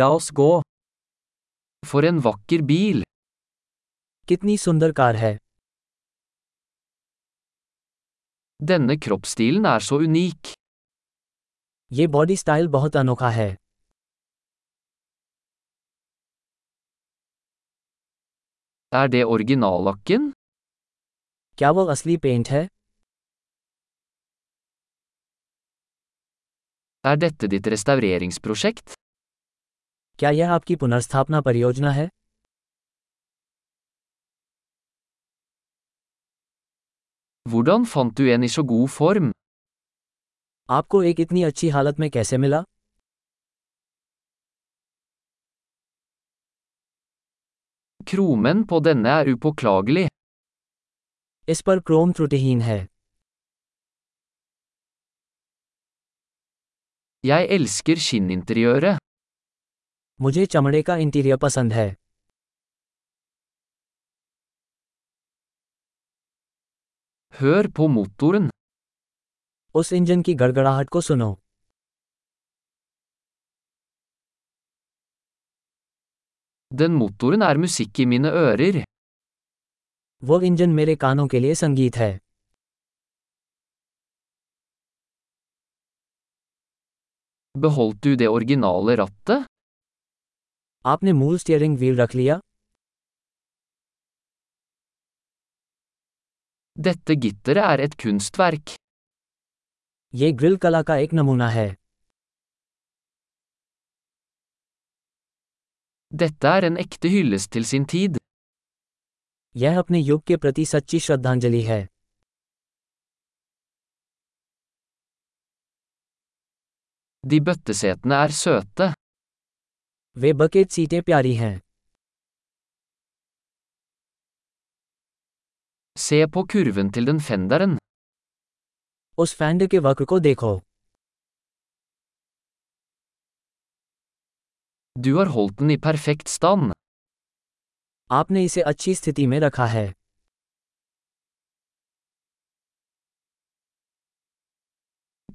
La oss gå. For en vakker bil! कितनी सुंदर car है Denne kroppsstilen er så unik. ये body style बहुत अनोखा है Er det originallakken? क्या वो असली पेंट है Er dette ditt restaureringsprosjekt? क्या यह आपकी पुनर्स्थापना परियोजना है Hvordan fant du en i så god form? आपको एक इतनी अच्छी हालत में कैसे मिला Kromen på denne er upåklagelig. इस पर क्रोम त्रुटिहीन है Jeg elsker skinninteriøret. मुझे चमड़े का इंटीरियर पसंद है Hør på motoren. उस इंजन की गड़गड़ाहट को सुनो Den motoren er musikk i mine ører. वो इंजन मेरे कानों के लिए संगीत है Beholdt du det originale rattet? आपने मूल स्टीयरिंग व्हील रख लिया Dette gitteret er et kunstverk. ये ग्रिल कला का एक नमूना है Dette er en ekte hyllest til sin tid. यह अपने युग के प्रति सच्ची श्रद्धांजलि है De bøttesetene er søte. वे बकेट सीटें प्यारी हैं Se på kurven til den fenderen. उस फैंड के वक्र को देखो Du har holdt den i perfekt stand. आपने इसे अच्छी स्थिति में रखा है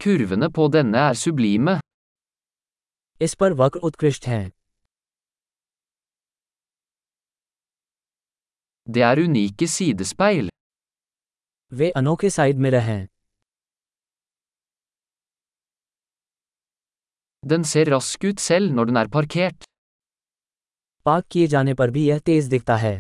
Kurvene på denne er sublime. इस पर वक्र उत्कृष्ट हैं Det er unike sidespeil. वे अनोखे साइड मिरर हैं Den ser rask ut selv når den er parkert. Park किए जाने पर भी यह तेज दिखता है